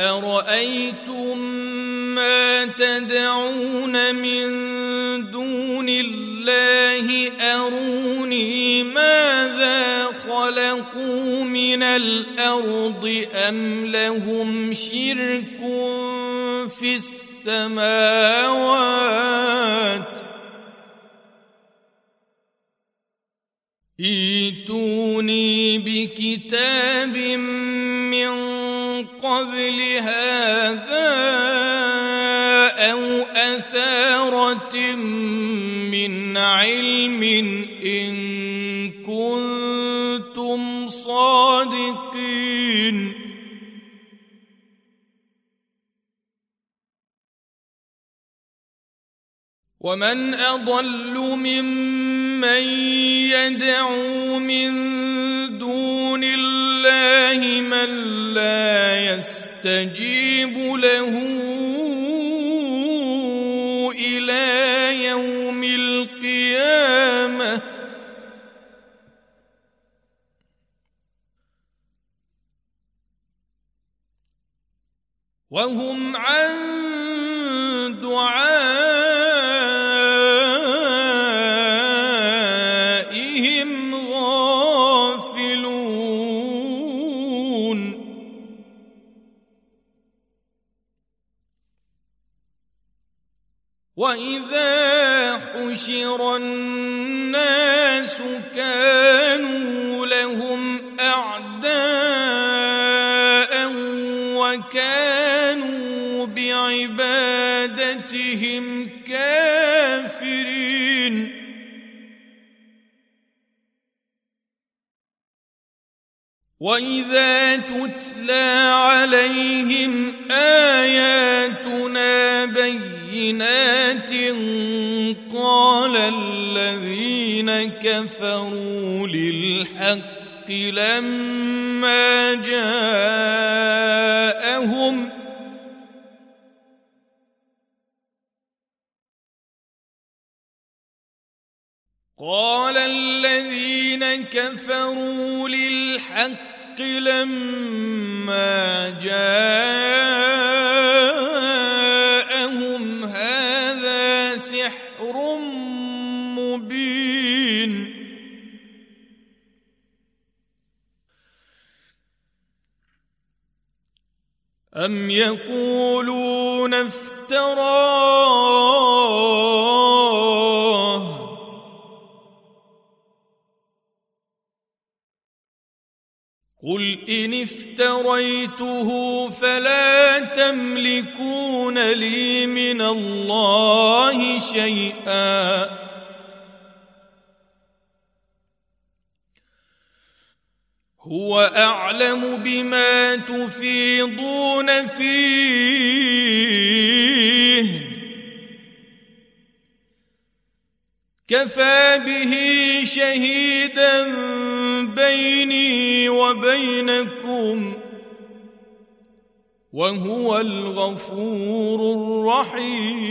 قل ارايتم ما تدعون من دون الله اروني ماذا خلقوا من الأرض ام لهم شرك في السماوات ايتوني بكتاب من قبل هذا أو أثارة من علم إن كنتم صادقين. ومن أضل ممن يدعو من دون الله من لا يستجيب له إلى يوم القيامة. وهم عن دعائهم حشر الناس كانوا لهم أعداء وكانوا بعبادتهم كافرين. وإذا تتلى عليهم آياتنا بينات قال الذين كفروا للحق لما جاءهم قال الذين كفروا للحق لما جاءهم أم يقولون افتراه قل إن افتريته فلا تملكون لي من الله شيئا هو أعلم بما تفيضون فيه. كفى به شهيدا بيني وبينكم وهو الغفور الرحيم.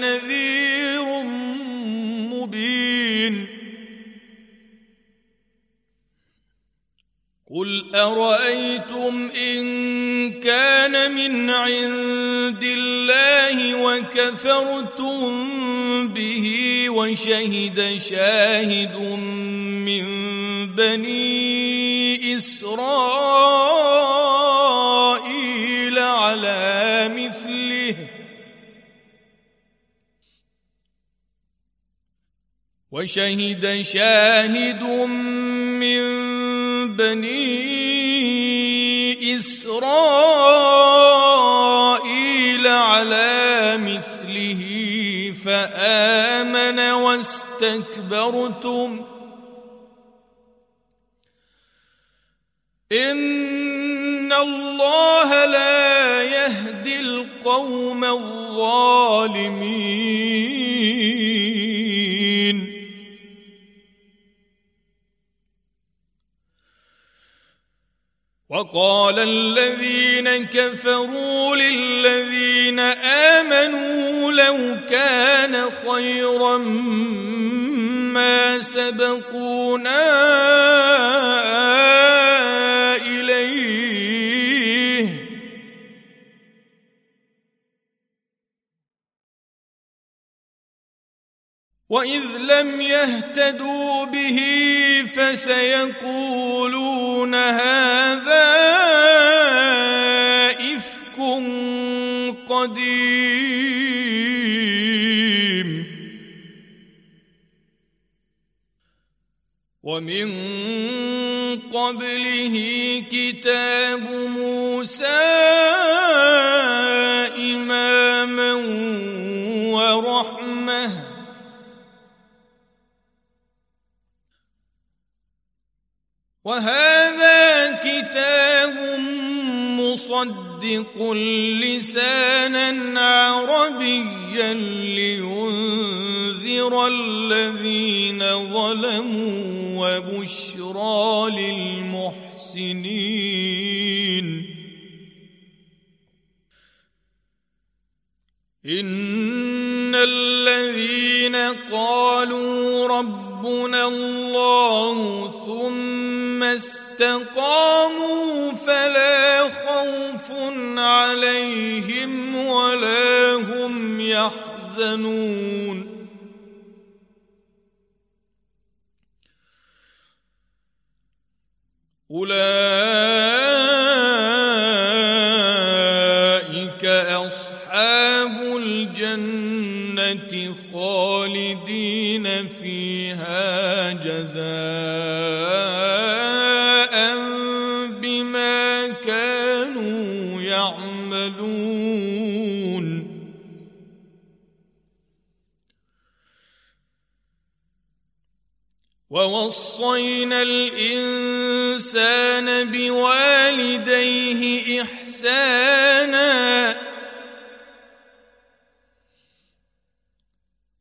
نذير مبين. قل أرأيتم إن كان من عند الله وكفرتم به وشهد شاهد من بني إسرائيل وشهد شاهد من بني إسرائيل على مثله فآمن واستكبرتم. إن الله لا يهدي القوم الظالمين. وقال الذين كفروا للذين آمنوا لو كان خيرا ما سبقونا واذ لم يهتدوا به فسيقولون هذا افك قديم ومن قبله كتاب موسى اماما ورحمه وهذا كتاب مصدق لسانا عربيا لينذر الذين ظلموا وبشرى للمحسنين. إن الذين قالوا ربنا الله ثم استقاموا فلا خوف عليهم ولا هم يحزنون. أولئك الجنة خالدين فيها جزاء بما كانوا يعملون. ووصينا الإنسان بوالديه إحسانا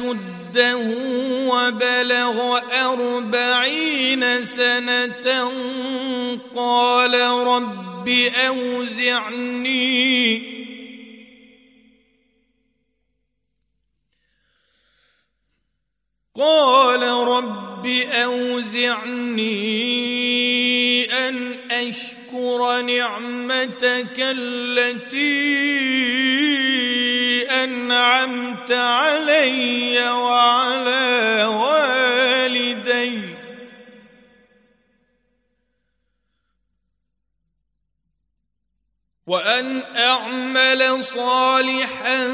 أشده وبلغ أربعين سنة قال رب أوزعني. قال رب أوزعني أن أشكر نعمتك التي أنعمت علي وعلى والدي. وأن أعمل صالحا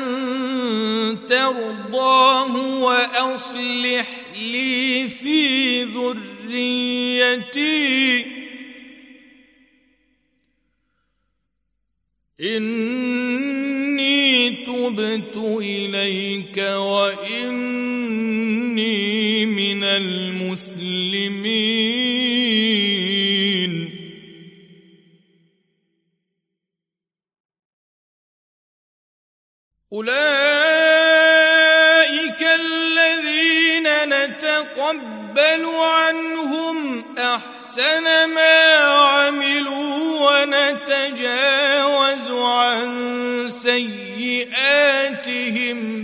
ترضاه وأصلح لي في ذريتي. إن تبت إليك وإني من المسلمين. أولئك الذين نتقبل عنهم أحسن ما عملوا ونتجاوز عن سيئاتهم.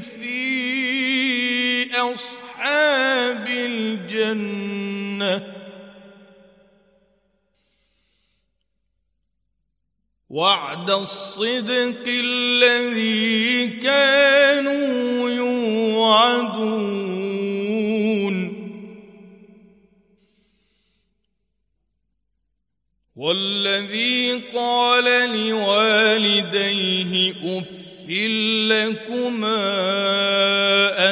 في أصحاب الجنة. وعد الصدق الذي كانوا يوعدون. والذي قال لوالديه أف لكما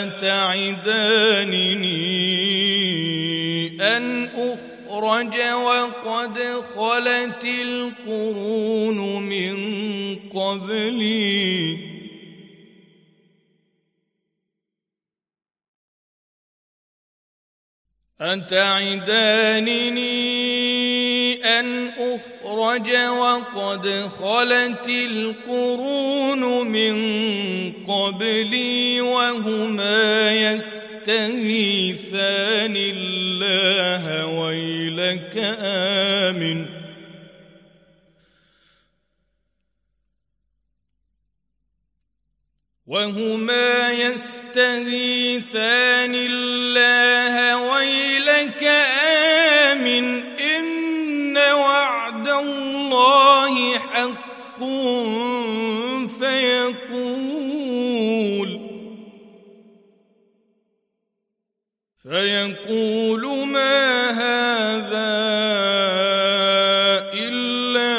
أتعدانني أن اخ أخرج وقد خلت القرون من قبلي. أتعدانني أن أخرج وقد خلت القرون من قبلي وهما يستغيثان الله ويلك آمن. وهما يستغيثان الله ويلك آمن. فيقول ما هذا إلا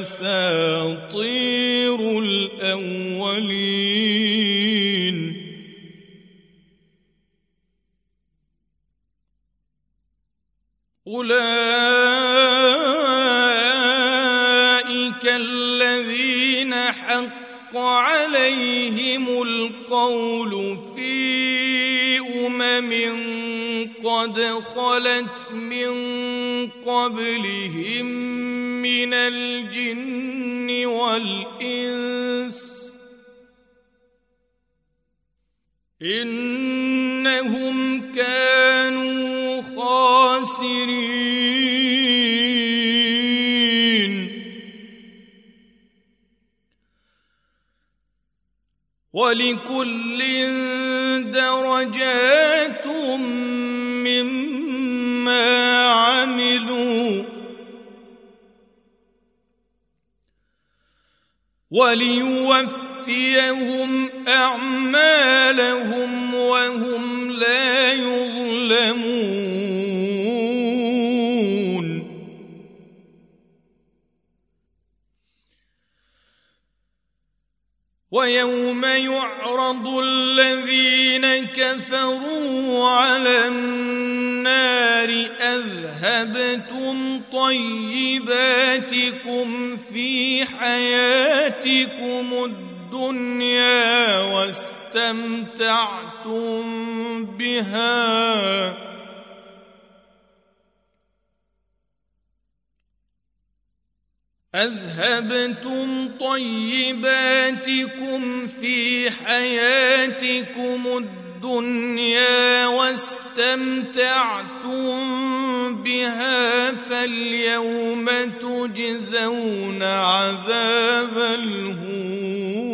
أساطير قد خلت من قبلهم من الجن والإنس إنهم كانوا خاسرين. ولكل درجات مما عملوا وليوفيهم أعمالهم وهم لا يظلمون ويوم يعرض الذين كفروا على النار أذهبتم طيباتكم في حياتكم الدنيا واستمتعتم بها أذهبتم طيباتكم في حياتكم الدنيا واستمتعتم بها فاليوم تجزون عذاب الهون.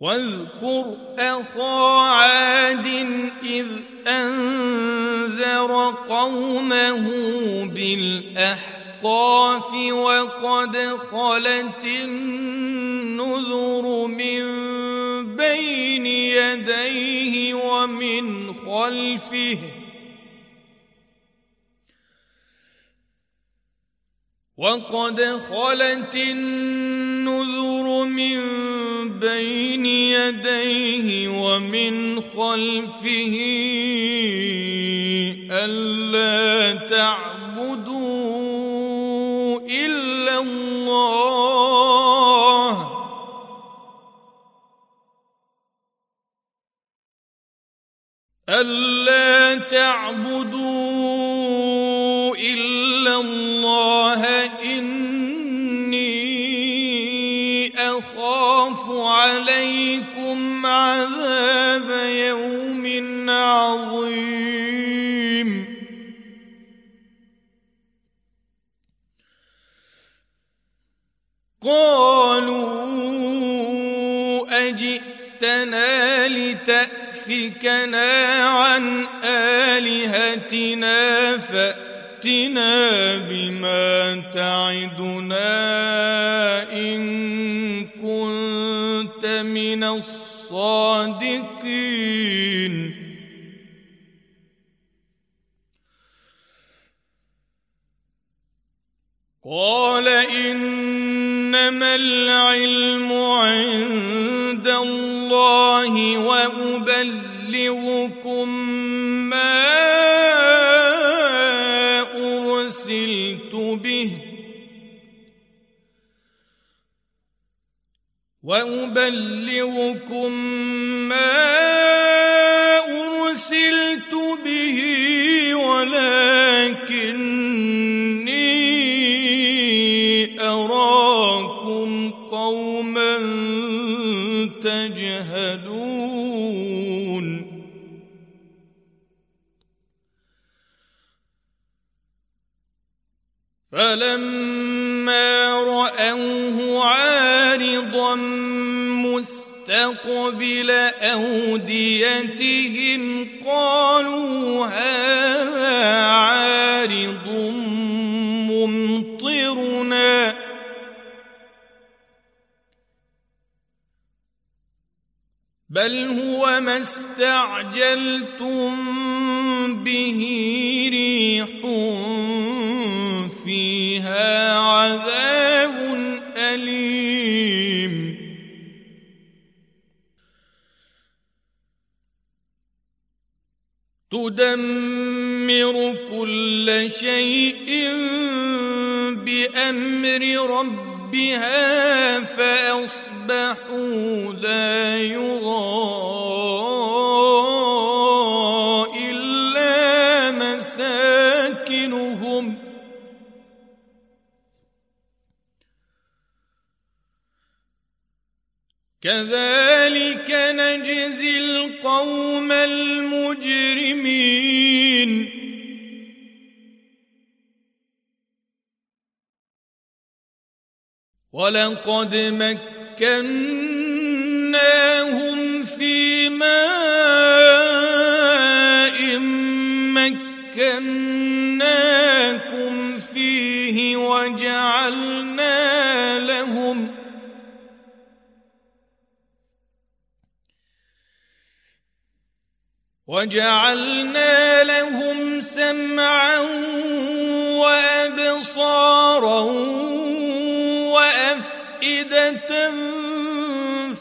واذكر اخا عاد إذ أنذر قومه بالأحقاف وقد خلت النذر من بين يديه ومن خلفه وقد خلت النذر من بين يديه ومن خلفه ألا تعبدوا إلا الله. ألا تعبدوا إلا الله. عليكم عذاب يوم عظيم. قالوا أجئتنا لتأتي يأفكنا عن آلهتنا فأتنا بما تعدنا من الصادقين. قال إنما العلم عند الله وأبلغكم ما أرسلت به. وأبلغكم ما أرسلت به ولكني أراكم قوما تجهلون. فلما رأوه عارضا مستقبل أوديتهم قالوا هذا عارض ممطرنا. بل هو ما استعجلتم به ريح فيها عذاب أليم. تدمر كل شيء بأمر ربها فأصبحوا لا كذلك نجزي القوم المجرمين. ولقد مكناهم في ماء مكناكم فيه وجعلنا وجعلنا لهم سمعا وأبصارا وأفئدة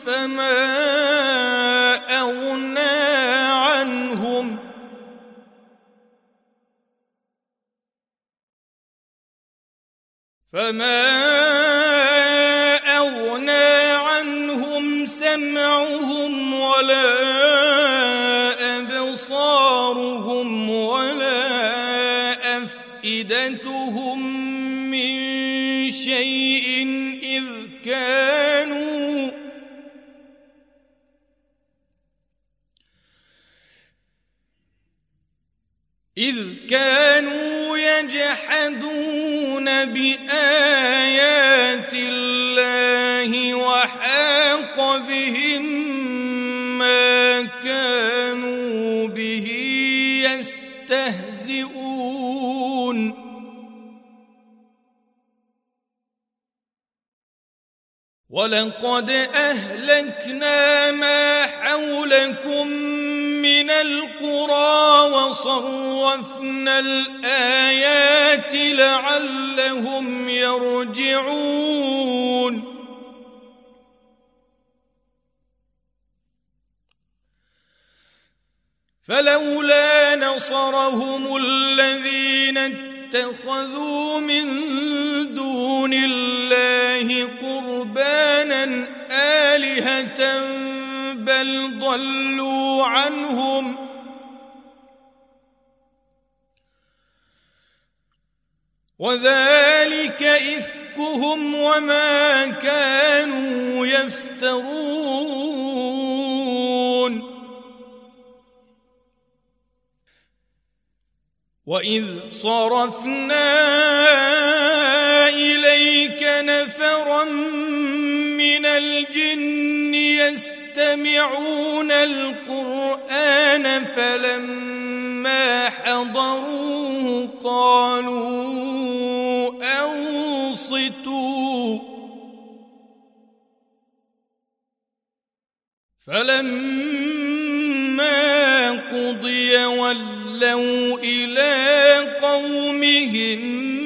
فما أغنى عنهم فما أغنى عنهم سمعهم ولا شيء إذ كانوا إذ كانوا يجحدون بآيات ولقد أهلكنا ما حولكم من القرى وصرفنا الآيات لعلهم يرجعون. فلولا نصرهم الذين اتخذوا من دون الله قربانا آلهة بل ضلوا عنهم. وذلك إفكهم وما كانوا يفترون. وإذ صرفنا إليك نفرا من الجن يستمعون القرآن فلما حضروه قالوا أنصتوا. فلما قضي ولوا إلى قومهم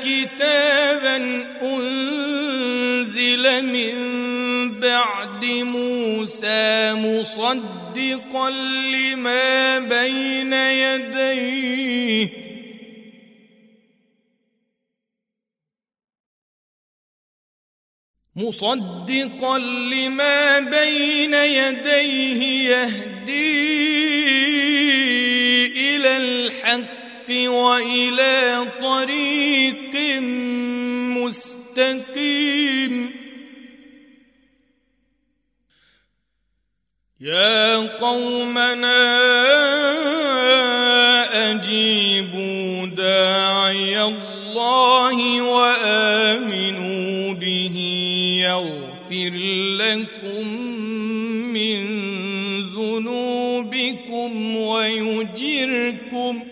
كتابا أنزل من بعد موسى مصدقا لما بين يديه مصدقا لما بين يديه يهدي الحق وإلى طريق مستقيم. يا قومنا أجيبوا داعي الله وآمنوا به يغفر لكم من ذنوبكم ويجركم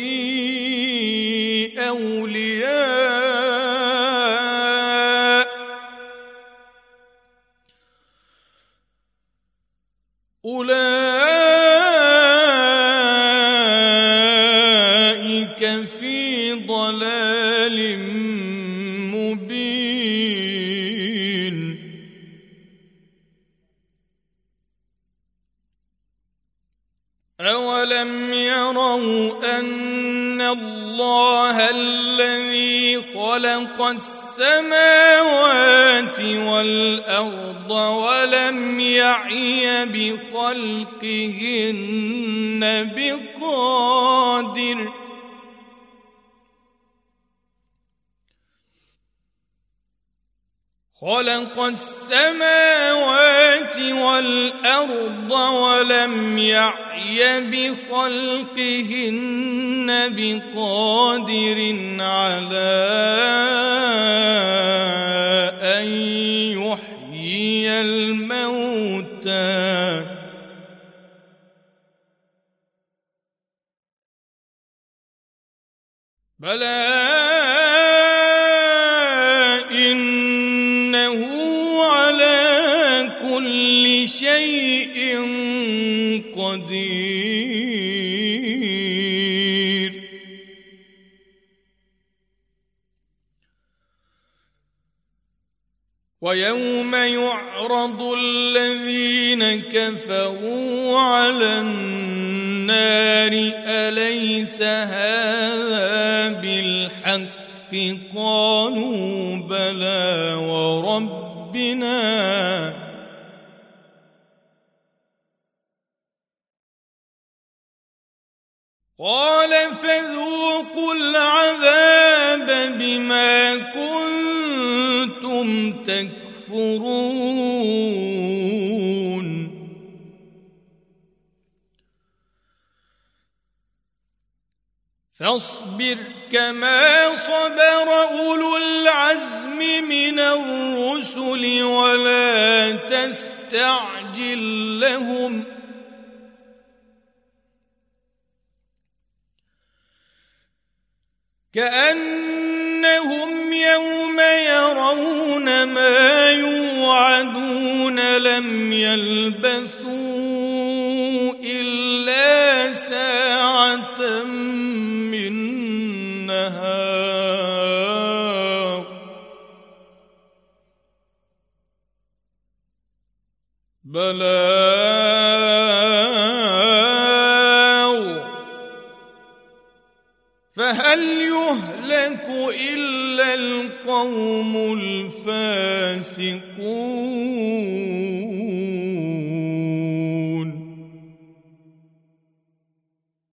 خلق السماوات والأرض ولم يعي بخلقهن بقادر خلق السماوات والأرض ولم يعي بخلقهن بقادر على أن يحيي الموتى. بلى إنه على كل شيء قدير. ويوم يعرض الذين كفروا على النار أليس هذا بالحق؟ قالوا بلى وربنا. قال فذوقوا العذاب بما كنتم تكفرون. فاصبر كما صبر أولو العزم من الرسل ولا تستعجل لهم كأنهم يوم يرون ما يوعدون لم يلبثوا إلا ساعة النهار بلاغ إلا القوم الفاسقون.